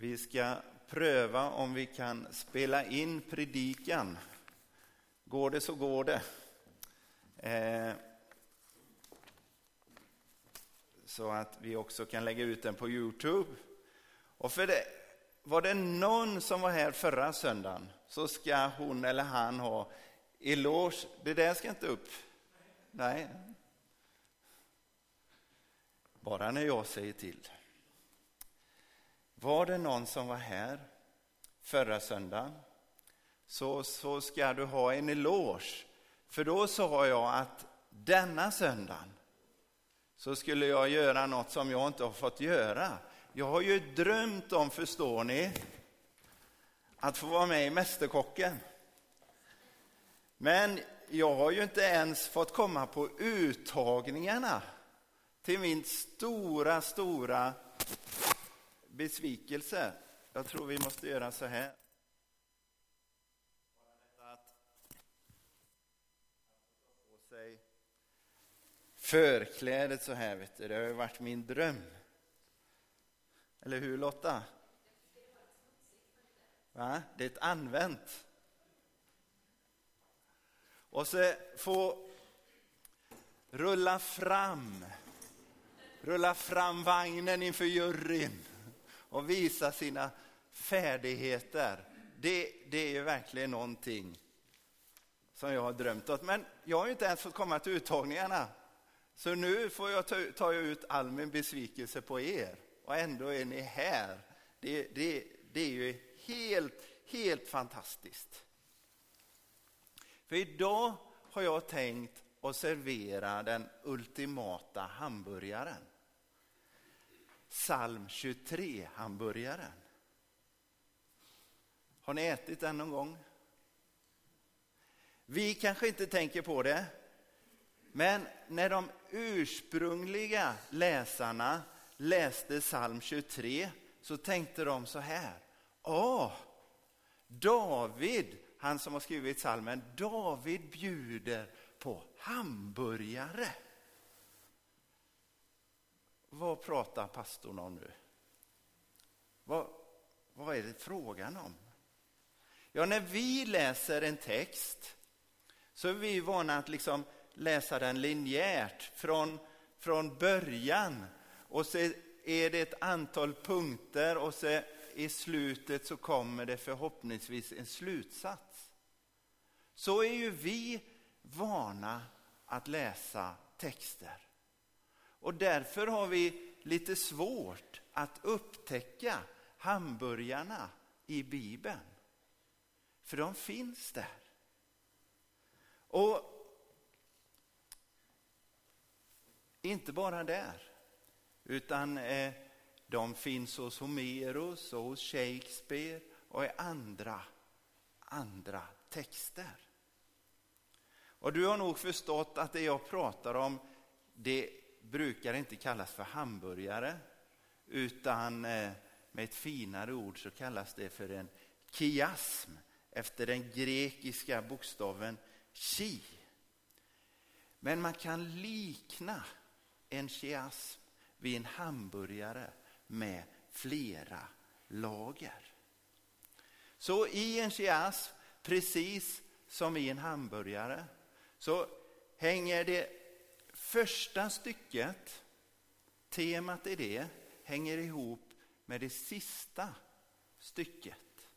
Vi ska pröva om vi kan spela in predikan. Går det så går det. Eh, så att vi också kan lägga ut den på Youtube. Och för det, var det någon som var här förra söndagen så ska hon eller han ha eloge. Det där ska inte upp. Nej. Bara när jag säger till. Var det någon som var här förra söndagen så, så ska du ha en eloge. För då sa jag att denna söndagen så skulle jag göra något som jag inte har fått göra. Jag har ju drömt om, förstår ni, att få vara med i Mästerkocken. Men jag har ju inte ens fått komma på uttagningarna till min stora, stora besvikelse. Jag tror vi måste göra så här. förklädet så här, vet du. det har ju varit min dröm. Eller hur Lotta? Va? Det är ett använt. Och så få rulla fram, rulla fram vagnen inför juryn och visa sina färdigheter. Det, det är ju verkligen någonting som jag har drömt om. Men jag har ju inte ens fått komma till uttagningarna. Så nu får jag ta, ta ut all min besvikelse på er och ändå är ni här. Det, det, det är ju helt, helt fantastiskt. För idag har jag tänkt att servera den ultimata hamburgaren. Psalm 23-hamburgaren. Har ni ätit den någon gång? Vi kanske inte tänker på det, men när de ursprungliga läsarna läste psalm 23 så tänkte de så här. Åh, David, han som har skrivit psalmen, David bjuder på hamburgare. Vad pratar pastorn om nu? Vad, vad är det frågan om? Ja, när vi läser en text så är vi vana att liksom läsa den linjärt från, från början. Och så är det ett antal punkter och så i slutet så kommer det förhoppningsvis en slutsats. Så är ju vi vana att läsa texter. Och därför har vi lite svårt att upptäcka hamburgarna i Bibeln. För de finns där. Och inte bara där, utan eh, de finns hos Homeros och hos Shakespeare och i andra, andra texter. Och du har nog förstått att det jag pratar om, det brukar inte kallas för hamburgare, utan eh, med ett finare ord så kallas det för en kiasm efter den grekiska bokstaven chi. Men man kan likna en kiasm vid en hamburgare med flera lager. Så i en chiasm, precis som i en hamburgare, så hänger det första stycket, temat i det, hänger ihop med det sista stycket.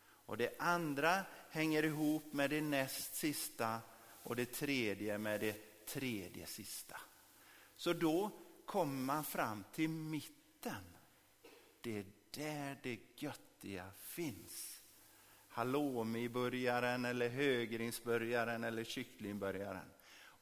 Och det andra hänger ihop med det näst sista och det tredje med det tredje sista. Så då kommer man fram till mitten. Det är där det göttiga finns. Halloumiburgaren eller högringsburgaren eller kycklingburgaren.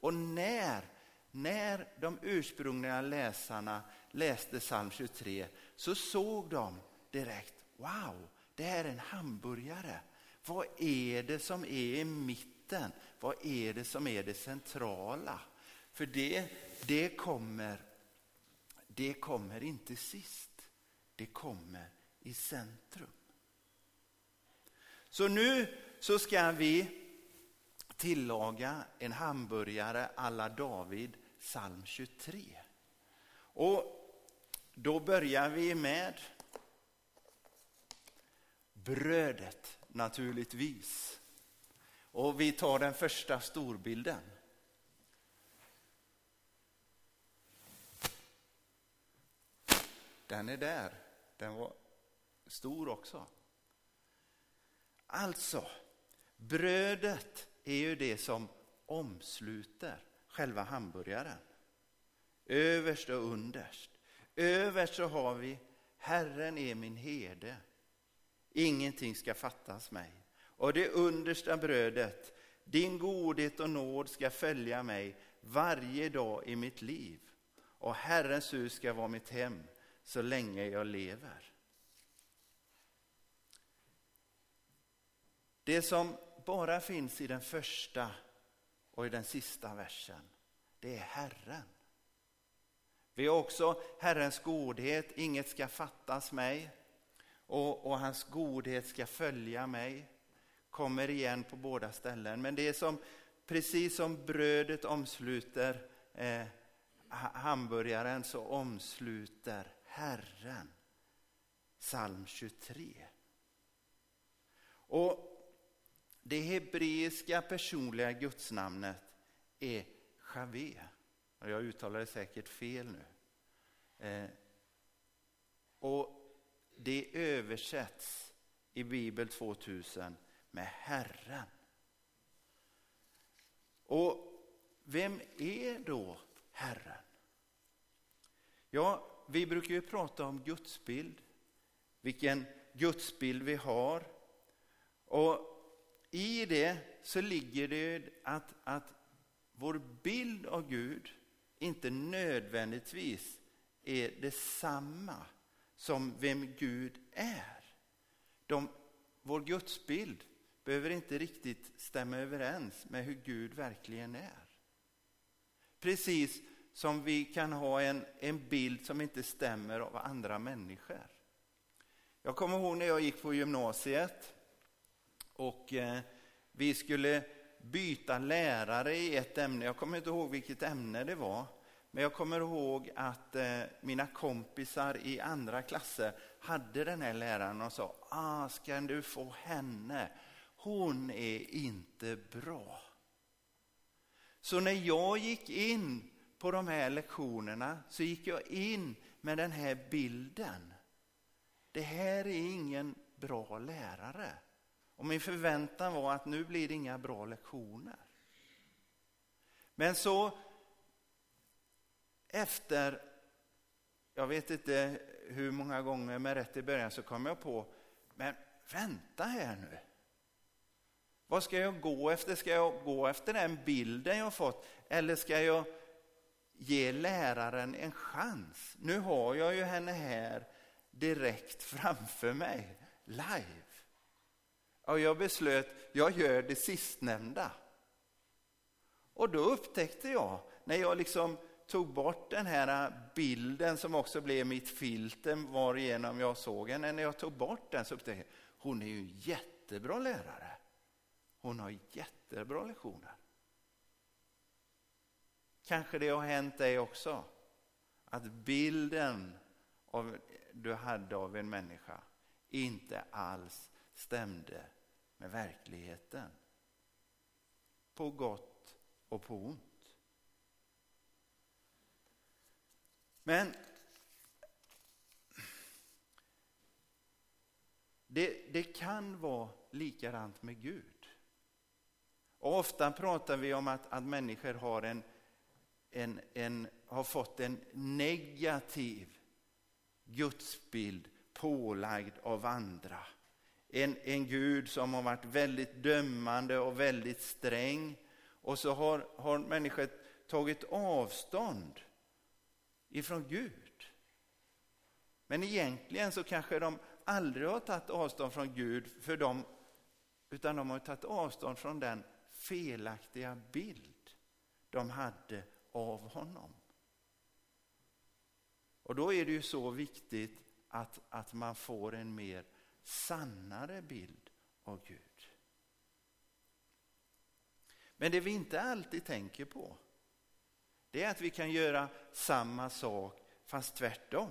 Och när, när de ursprungliga läsarna läste psalm 23 så såg de direkt, wow, det här är en hamburgare. Vad är det som är i mitten? Vad är det som är det centrala? För det, det, kommer, det kommer inte sist. Det kommer i centrum. Så nu så ska vi tillaga en hamburgare alla David, psalm 23. Och då börjar vi med brödet naturligtvis. Och vi tar den första storbilden. Den är där. Den var stor också. Alltså, brödet är ju det som omsluter själva hamburgaren. Överst och underst. Överst så har vi Herren är min herde. Ingenting ska fattas mig. Och det understa brödet, din godhet och nåd ska följa mig varje dag i mitt liv. Och Herrens hus ska vara mitt hem så länge jag lever. Det som bara finns i den första och i den sista versen, det är Herren. Vi har också Herrens godhet, inget ska fattas mig och, och hans godhet ska följa mig. Kommer igen på båda ställen. Men det är som, precis som brödet omsluter eh, hamburgaren så omsluter Herren. Psalm 23. Och det hebreiska personliga gudsnamnet är Javé. Jag uttalar det säkert fel nu. Eh, och det översätts i Bibel 2000 med Herren. Och vem är då Herren? Ja, vi brukar ju prata om gudsbild, vilken gudsbild vi har. Och i det så ligger det att, att vår bild av Gud inte nödvändigtvis är detsamma som vem Gud är. De, vår gudsbild behöver inte riktigt stämma överens med hur Gud verkligen är. Precis som vi kan ha en, en bild som inte stämmer av andra människor. Jag kommer ihåg när jag gick på gymnasiet och eh, vi skulle byta lärare i ett ämne. Jag kommer inte ihåg vilket ämne det var. Men jag kommer ihåg att eh, mina kompisar i andra klasser hade den här läraren och sa, ah, ska du få henne? Hon är inte bra. Så när jag gick in på de här lektionerna så gick jag in med den här bilden. Det här är ingen bra lärare. Och min förväntan var att nu blir det inga bra lektioner. Men så efter, jag vet inte hur många gånger med rätt i början så kom jag på, men vänta här nu. Vad ska jag gå efter? Ska jag gå efter den bilden jag fått? Eller ska jag ge läraren en chans? Nu har jag ju henne här direkt framför mig, live. Och jag beslöt, jag gör det sistnämnda. Och då upptäckte jag, när jag liksom tog bort den här bilden som också blev mitt filter varigenom jag såg henne, när jag tog bort den så upptäckte jag, hon är ju en jättebra lärare. Hon har jättebra lektioner. Kanske det har hänt dig också, att bilden av, du hade av en människa inte alls stämde med verkligheten. På gott och på ont. Men det, det kan vara likadant med Gud. Och ofta pratar vi om att, att människor har, en, en, en, har fått en negativ gudsbild pålagd av andra en, en Gud som har varit väldigt dömande och väldigt sträng. Och så har, har människor tagit avstånd ifrån Gud. Men egentligen så kanske de aldrig har tagit avstånd från Gud för dem, utan de har tagit avstånd från den felaktiga bild de hade av honom. Och då är det ju så viktigt att, att man får en mer sannare bild av Gud. Men det vi inte alltid tänker på, det är att vi kan göra samma sak fast tvärtom.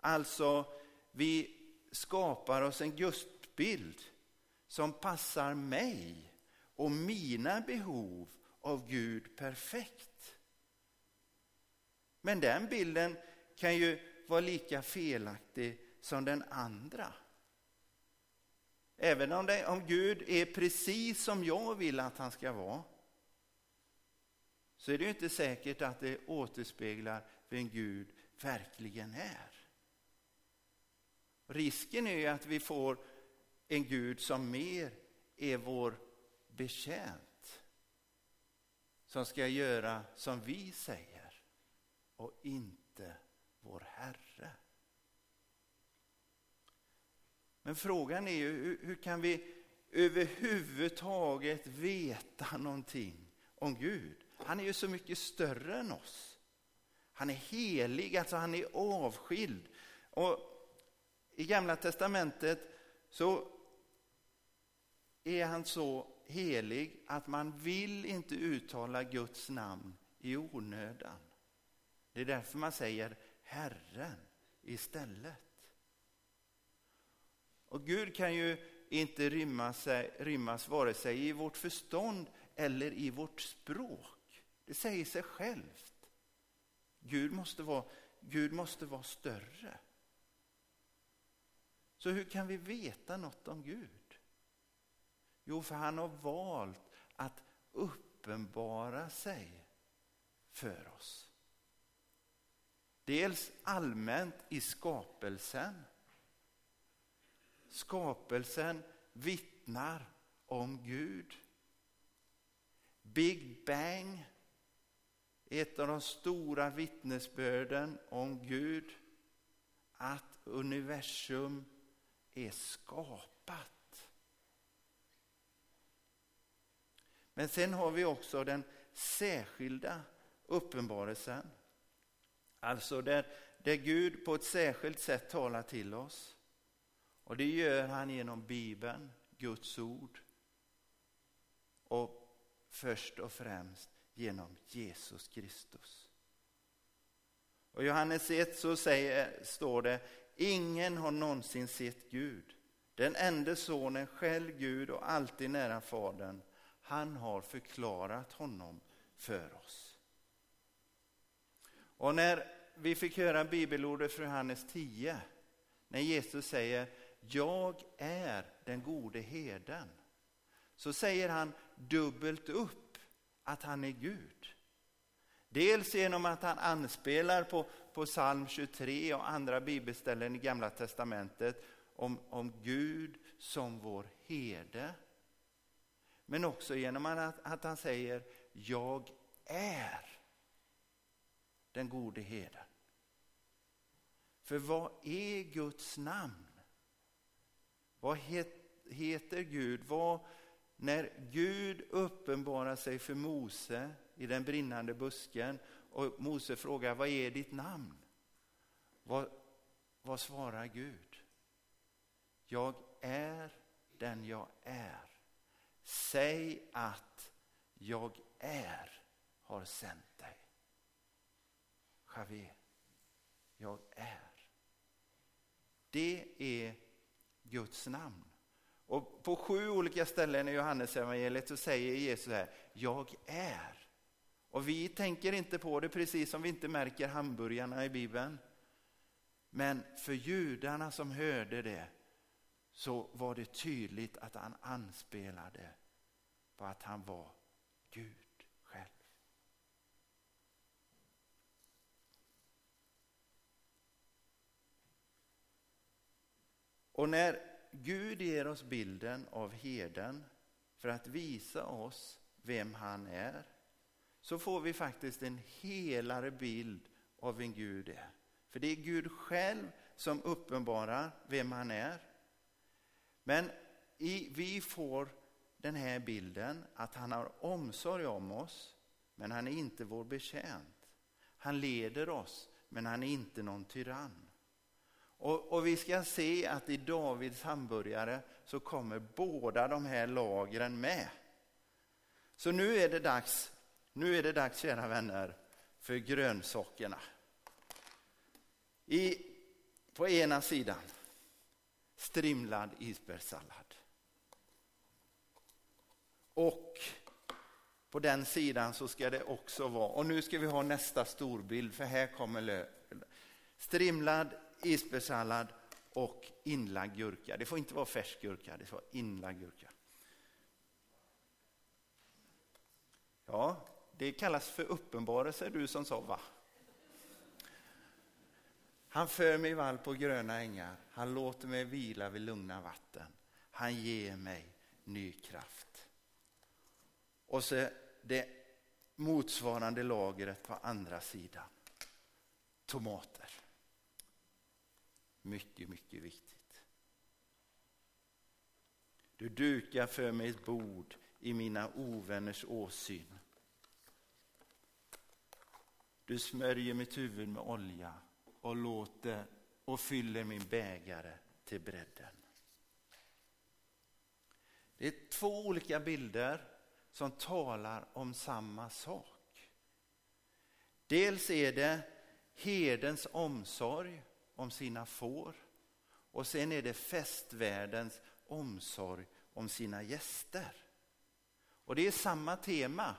Alltså, vi skapar oss en gudsbild som passar mig och mina behov av Gud perfekt. Men den bilden kan ju vara lika felaktig som den andra. Även om, det, om Gud är precis som jag vill att han ska vara så är det ju inte säkert att det återspeglar vem Gud verkligen är. Risken är ju att vi får en Gud som mer är vår betjänt. Som ska göra som vi säger och inte vår Herre. Men frågan är ju hur kan vi överhuvudtaget veta någonting om Gud? Han är ju så mycket större än oss. Han är helig, alltså han är avskild. Och I Gamla testamentet så är han så helig att man vill inte uttala Guds namn i onödan. Det är därför man säger Herren istället. Och Gud kan ju inte rymmas, rymmas vare sig i vårt förstånd eller i vårt språk. Det säger sig självt. Gud måste vara, Gud måste vara större. Så hur kan vi veta något om Gud? Jo, för han har valt att uppenbara sig för oss. Dels allmänt i skapelsen. Skapelsen vittnar om Gud. Big Bang, ett av de stora vittnesbörden om Gud, att universum är skapat. Men sen har vi också den särskilda uppenbarelsen. Alltså där, där Gud på ett särskilt sätt talar till oss. Och det gör han genom Bibeln, Guds ord. Och först och främst genom Jesus Kristus. Och I Johannes 1 så säger, står det, ingen har någonsin sett Gud. Den enda sonen, själv Gud och alltid nära Fadern, han har förklarat honom för oss. Och när vi fick höra bibelordet från Johannes 10, när Jesus säger jag är den gode herden, så säger han dubbelt upp att han är Gud. Dels genom att han anspelar på, på psalm 23 och andra bibelställen i Gamla testamentet om, om Gud som vår herde. Men också genom att, att han säger jag är den gode herden. För vad är Guds namn? Vad heter Gud? Vad, när Gud uppenbarar sig för Mose i den brinnande busken och Mose frågar vad är ditt namn? Vad, vad svarar Gud? Jag är den jag är. Säg att jag är har sänt dig. Javé, jag är. Det är Guds namn. Och på sju olika ställen i Johannesevangeliet så säger Jesus här, jag är. Och vi tänker inte på det precis som vi inte märker hamburgarna i Bibeln. Men för judarna som hörde det så var det tydligt att han anspelade på att han var Gud själv. Och när Gud ger oss bilden av herden för att visa oss vem han är så får vi faktiskt en helare bild av vem Gud är. För det är Gud själv som uppenbarar vem han är. Men i, vi får den här bilden att han har omsorg om oss, men han är inte vår betjänt. Han leder oss, men han är inte någon tyrann. Och, och, vi ska se att i Davids hamburgare så kommer båda de här lagren med. Så nu är det dags, nu är det dags kära vänner, för grönsakerna. I, på ena sidan strimlad isbergssallad. Och på den sidan så ska det också vara, och nu ska vi ha nästa storbild för här kommer lö, strimlad isbergssallad och inlagd gurka. Det får inte vara färsk gurka, det får vara inlagd gurka. Ja, det kallas för uppenbarelse, du som sa va? Han för mig vall på gröna ängar, han låter mig vila vid lugna vatten. Han ger mig ny kraft. Och så det motsvarande lagret på andra sidan. Tomater. Mycket, mycket viktigt. Du dukar för mig ett bord i mina ovänners åsyn. Du smörjer mitt huvud med olja och låter och fyller min bägare till bredden. Det är två olika bilder som talar om samma sak. Dels är det herdens omsorg om sina får och sen är det festvärdens omsorg om sina gäster. Och det är samma tema,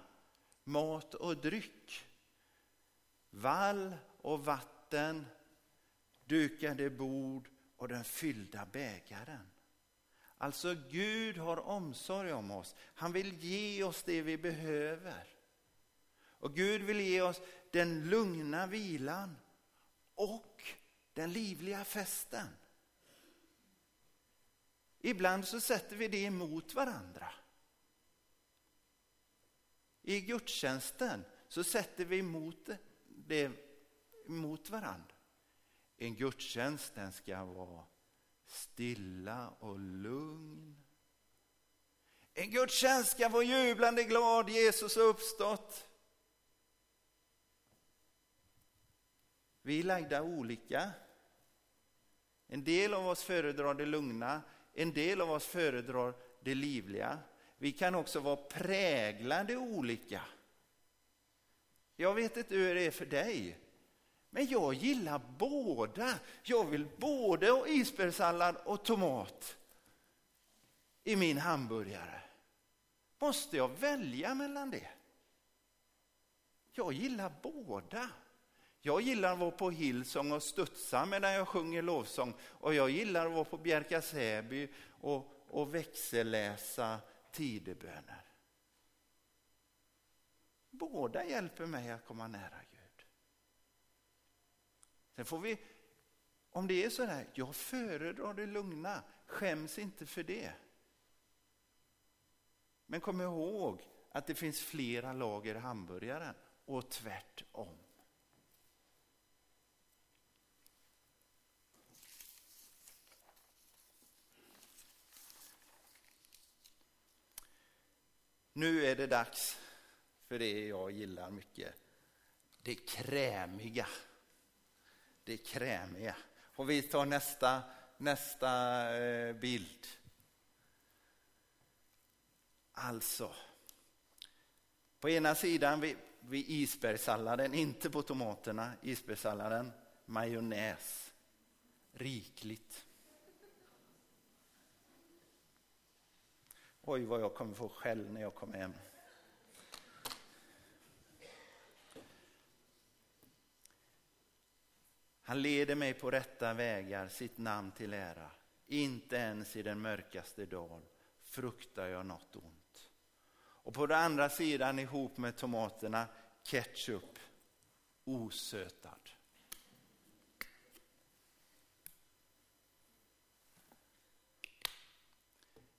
mat och dryck. Vall och vatten, dukade bord och den fyllda bägaren. Alltså Gud har omsorg om oss. Han vill ge oss det vi behöver. Och Gud vill ge oss den lugna vilan och den livliga festen. Ibland så sätter vi det emot varandra. I gudstjänsten så sätter vi emot det mot varandra. En gudstjänst den ska vara stilla och lugn. En gudstjänst ska vara jublande glad, Jesus har uppstått. Vi är lagda olika. En del av oss föredrar det lugna, en del av oss föredrar det livliga. Vi kan också vara präglade olika. Jag vet inte hur det är för dig. Men jag gillar båda. Jag vill både ha isbergssallad och tomat i min hamburgare. Måste jag välja mellan det? Jag gillar båda. Jag gillar att vara på Hillsong och studsa medan jag sjunger lovsång. Och jag gillar att vara på Bjärka Säby och, och växelläsa tideböner. Båda hjälper mig att komma nära Gud. Sen får vi, om det är så här, jag föredrar det lugna, skäms inte för det. Men kom ihåg att det finns flera lager hamburgaren och tvärtom. Nu är det dags för det jag gillar mycket. Det krämiga. Det krämiga. Och vi tar nästa, nästa eh, bild. Alltså, på ena sidan vid, vid isbergssalladen, inte på tomaterna, isbergssalladen, majonnäs. Rikligt. Oj, vad jag kommer få skäll när jag kommer hem. Han leder mig på rätta vägar, sitt namn till ära. Inte ens i den mörkaste dal fruktar jag något ont. Och på den andra sidan ihop med tomaterna ketchup, osötad.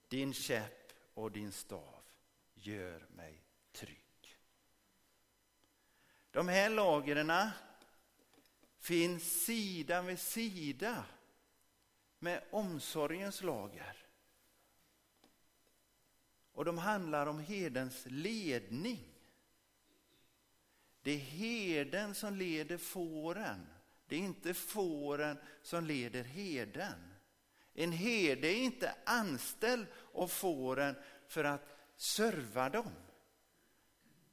Din käpp och din stav gör mig trygg. De här lagren finns sida vid sida med omsorgens lager. Och de handlar om herdens ledning. Det är herden som leder fåren. Det är inte fåren som leder herden. En herde är inte anställd av fåren för att serva dem.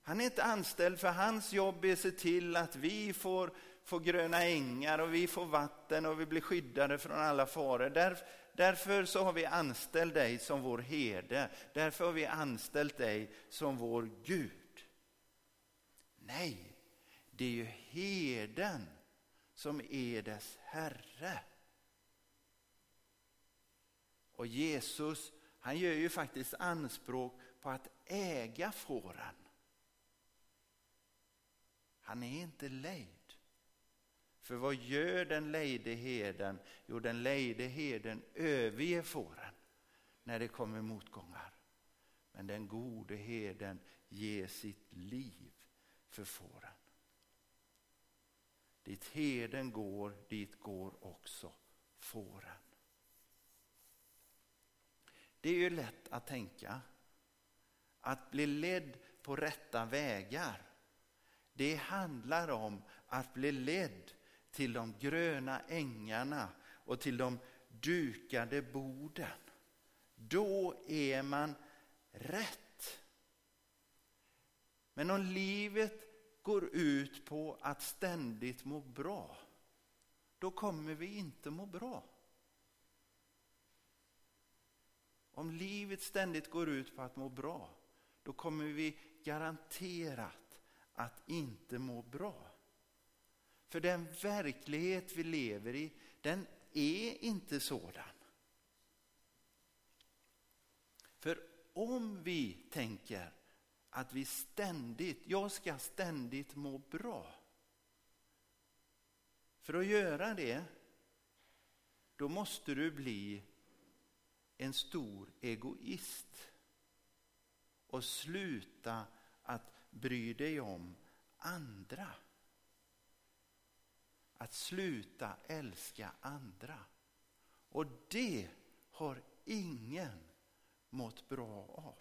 Han är inte anställd för hans jobb är att se till att vi får får gröna ängar och vi får vatten och vi blir skyddade från alla faror. Där, därför så har vi anställt dig som vår herde. Därför har vi anställt dig som vår Gud. Nej, det är ju herden som är dess herre. Och Jesus, han gör ju faktiskt anspråk på att äga fåren. Han är inte lejd. För vad gör den lejde heden? Jo, den lejde heden överger fåren när det kommer motgångar. Men den gode heden ger sitt liv för fåren. Dit heden går, dit går också fåren. Det är ju lätt att tänka att bli ledd på rätta vägar. Det handlar om att bli ledd till de gröna ängarna och till de dukade borden. Då är man rätt. Men om livet går ut på att ständigt må bra, då kommer vi inte må bra. Om livet ständigt går ut på att må bra, då kommer vi garanterat att inte må bra. För den verklighet vi lever i, den är inte sådan. För om vi tänker att vi ständigt, jag ska ständigt må bra. För att göra det, då måste du bli en stor egoist och sluta att bry dig om andra. Att sluta älska andra. Och det har ingen mått bra av.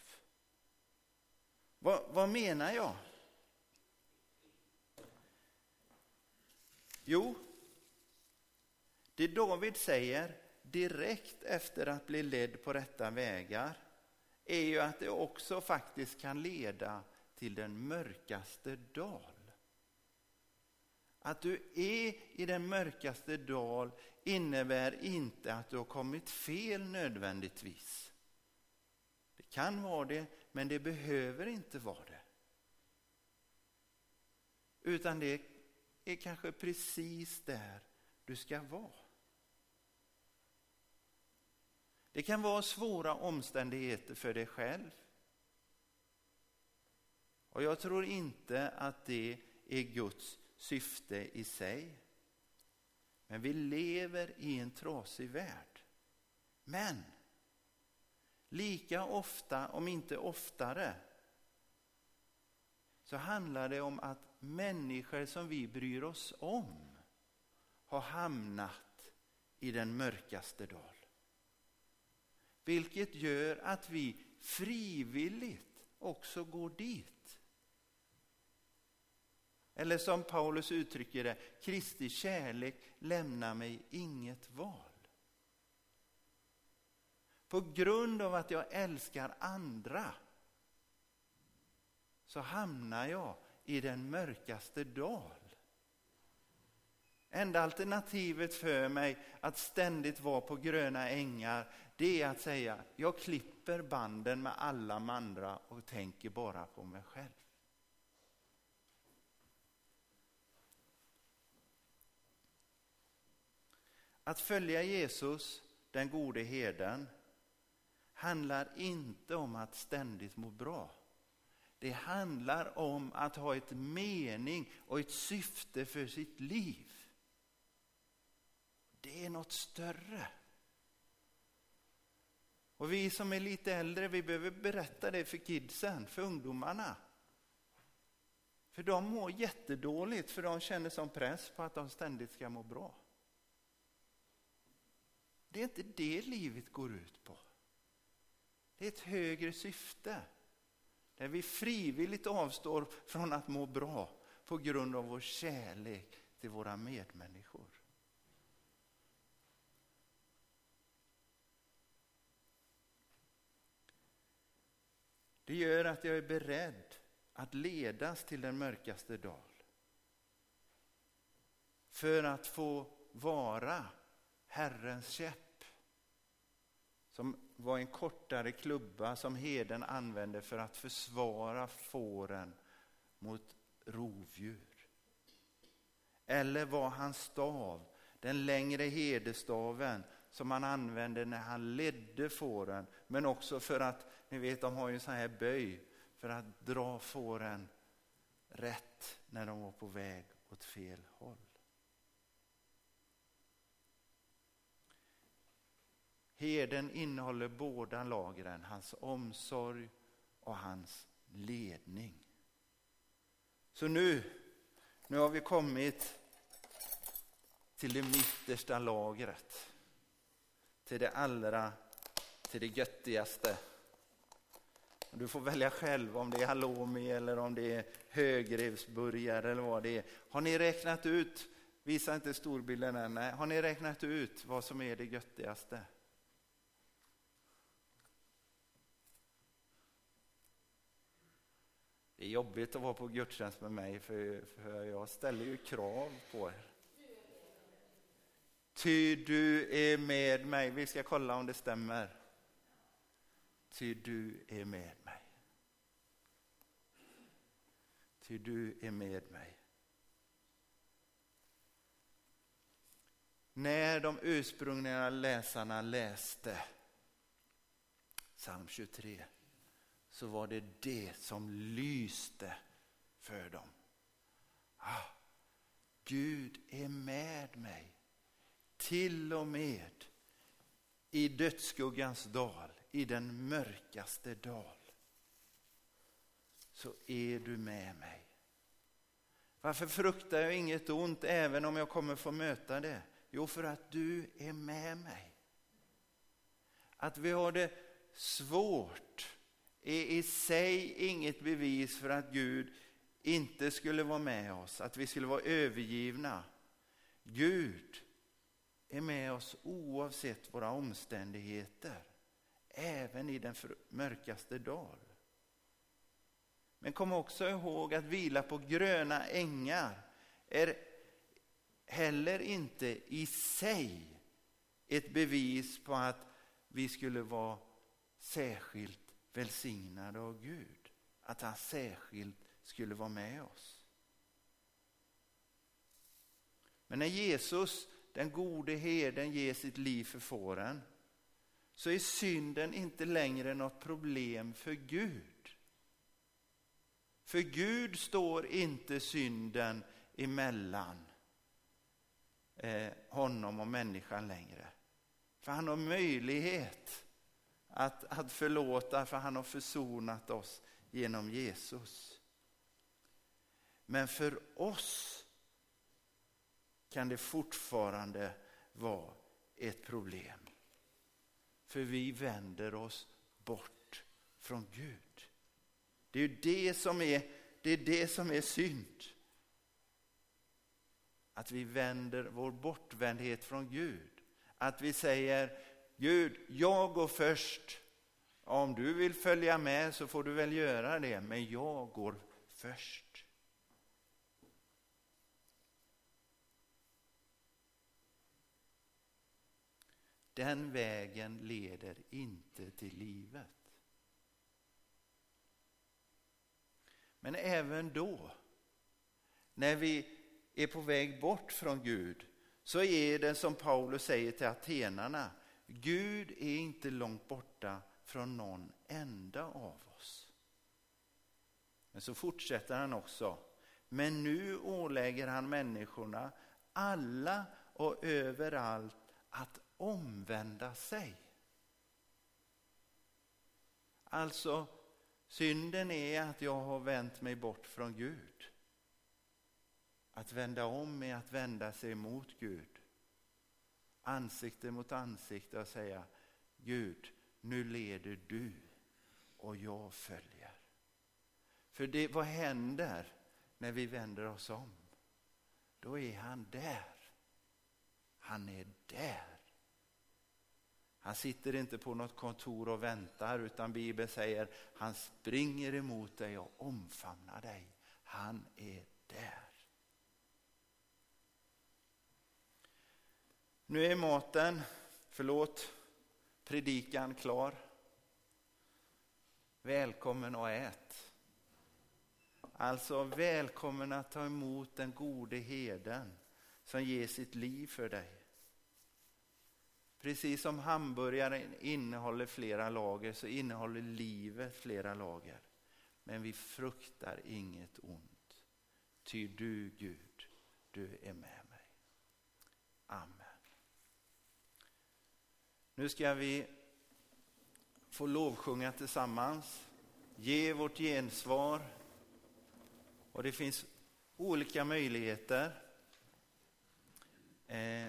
Vad, vad menar jag? Jo, det David säger direkt efter att bli ledd på rätta vägar är ju att det också faktiskt kan leda till den mörkaste dal. Att du är i den mörkaste dal innebär inte att du har kommit fel nödvändigtvis. Det kan vara det, men det behöver inte vara det. Utan det är kanske precis där du ska vara. Det kan vara svåra omständigheter för dig själv. Och jag tror inte att det är Guds syfte i sig. Men vi lever i en trasig värld. Men lika ofta, om inte oftare, så handlar det om att människor som vi bryr oss om har hamnat i den mörkaste dal. Vilket gör att vi frivilligt också går dit. Eller som Paulus uttrycker det, Kristi kärlek lämnar mig inget val. På grund av att jag älskar andra så hamnar jag i den mörkaste dal. Enda alternativet för mig att ständigt vara på gröna ängar det är att säga jag klipper banden med alla andra och tänker bara på mig själv. Att följa Jesus, den gode herden, handlar inte om att ständigt må bra. Det handlar om att ha ett mening och ett syfte för sitt liv. Det är något större. Och vi som är lite äldre, vi behöver berätta det för kidsen, för ungdomarna. För de mår jättedåligt, för de känner som press på att de ständigt ska må bra. Det är inte det livet går ut på. Det är ett högre syfte. Där vi frivilligt avstår från att må bra på grund av vår kärlek till våra medmänniskor. Det gör att jag är beredd att ledas till den mörkaste dal. för att få vara Herrens käpp. Som var en kortare klubba som heden använde för att försvara fåren mot rovdjur. Eller var hans stav, den längre herdestaven som han använde när han ledde fåren, men också för att, ni vet de har ju så här böj, för att dra fåren rätt när de var på väg åt fel håll. Herden innehåller båda lagren, hans omsorg och hans ledning. Så nu, nu har vi kommit till det mittersta lagret. Till det allra, till det göttigaste. Du får välja själv om det är halloumi eller om det är högrevsburgare eller vad det är. Har ni räknat ut, visa inte storbilden än, nej, har ni räknat ut vad som är det göttigaste? Det är jobbigt att vara på gudstjänst med mig för, för jag ställer ju krav på er. Ty du är med mig. Vi ska kolla om det stämmer. Ty du är med mig. Ty du är med mig. När de ursprungliga läsarna läste psalm 23 så var det det som lyste för dem. Ah, Gud är med mig, till och med i dödsskuggans dal, i den mörkaste dal, så är du med mig. Varför fruktar jag inget ont även om jag kommer få möta det? Jo, för att du är med mig. Att vi har det svårt är i sig inget bevis för att Gud inte skulle vara med oss, att vi skulle vara övergivna. Gud är med oss oavsett våra omständigheter, även i den mörkaste dag. Men kom också ihåg att vila på gröna ängar är heller inte i sig ett bevis på att vi skulle vara särskilt välsignade av Gud. Att han särskilt skulle vara med oss. Men när Jesus, den gode herden, ger sitt liv för fåren så är synden inte längre något problem för Gud. För Gud står inte synden emellan eh, honom och människan längre. För han har möjlighet att, att förlåta för han har försonat oss genom Jesus. Men för oss kan det fortfarande vara ett problem. För vi vänder oss bort från Gud. Det är det som är, det är, det som är synd. Att vi vänder vår bortvändhet från Gud. Att vi säger Gud, jag går först. Om du vill följa med så får du väl göra det, men jag går först. Den vägen leder inte till livet. Men även då, när vi är på väg bort från Gud, så är det som Paulus säger till atenarna, Gud är inte långt borta från någon enda av oss. Men så fortsätter han också. Men nu ålägger han människorna, alla och överallt, att omvända sig. Alltså, synden är att jag har vänt mig bort från Gud. Att vända om är att vända sig mot Gud ansikte mot ansikte och säga Gud, nu leder du och jag följer. För det, vad händer när vi vänder oss om? Då är han där. Han är där. Han sitter inte på något kontor och väntar utan Bibeln säger han springer emot dig och omfamnar dig. Han är där. Nu är maten, förlåt, predikan klar. Välkommen och ät. Alltså välkommen att ta emot den gode heden som ger sitt liv för dig. Precis som hamburgaren innehåller flera lager så innehåller livet flera lager. Men vi fruktar inget ont. Ty du Gud, du är med mig. Amen. Nu ska vi få lovsjunga tillsammans, ge vårt gensvar. Och det finns olika möjligheter. Eh,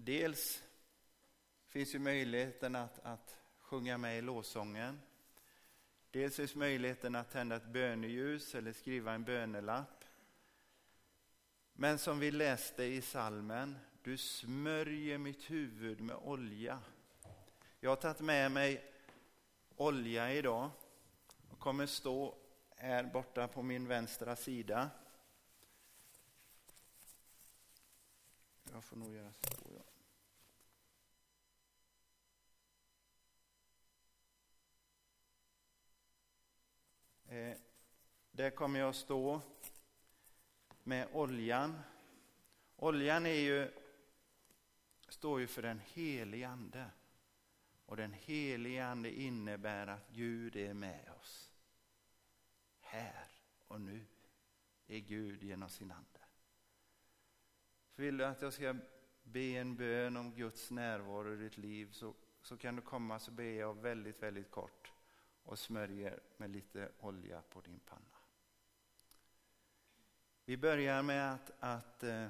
dels finns ju möjligheten att, att sjunga med i lovsången. Dels finns möjligheten att tända ett böneljus eller skriva en bönelapp. Men som vi läste i salmen, du smörjer mitt huvud med olja. Jag har tagit med mig olja idag och kommer stå här borta på min vänstra sida. Jag får nog göra så. Ja. Eh, där kommer jag stå med oljan. Oljan är ju, står ju för den helige Ande. Och den helige Ande innebär att Gud är med oss. Här och nu är Gud genom sin Ande. Så vill du att jag ska be en bön om Guds närvaro i ditt liv så, så kan du komma så ber jag väldigt, väldigt kort och smörjer med lite olja på din panna. Vi börjar med att, att, eh,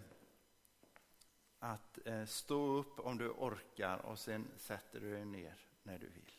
att, eh, stå upp om du orkar och sen sätter du dig ner när du vill.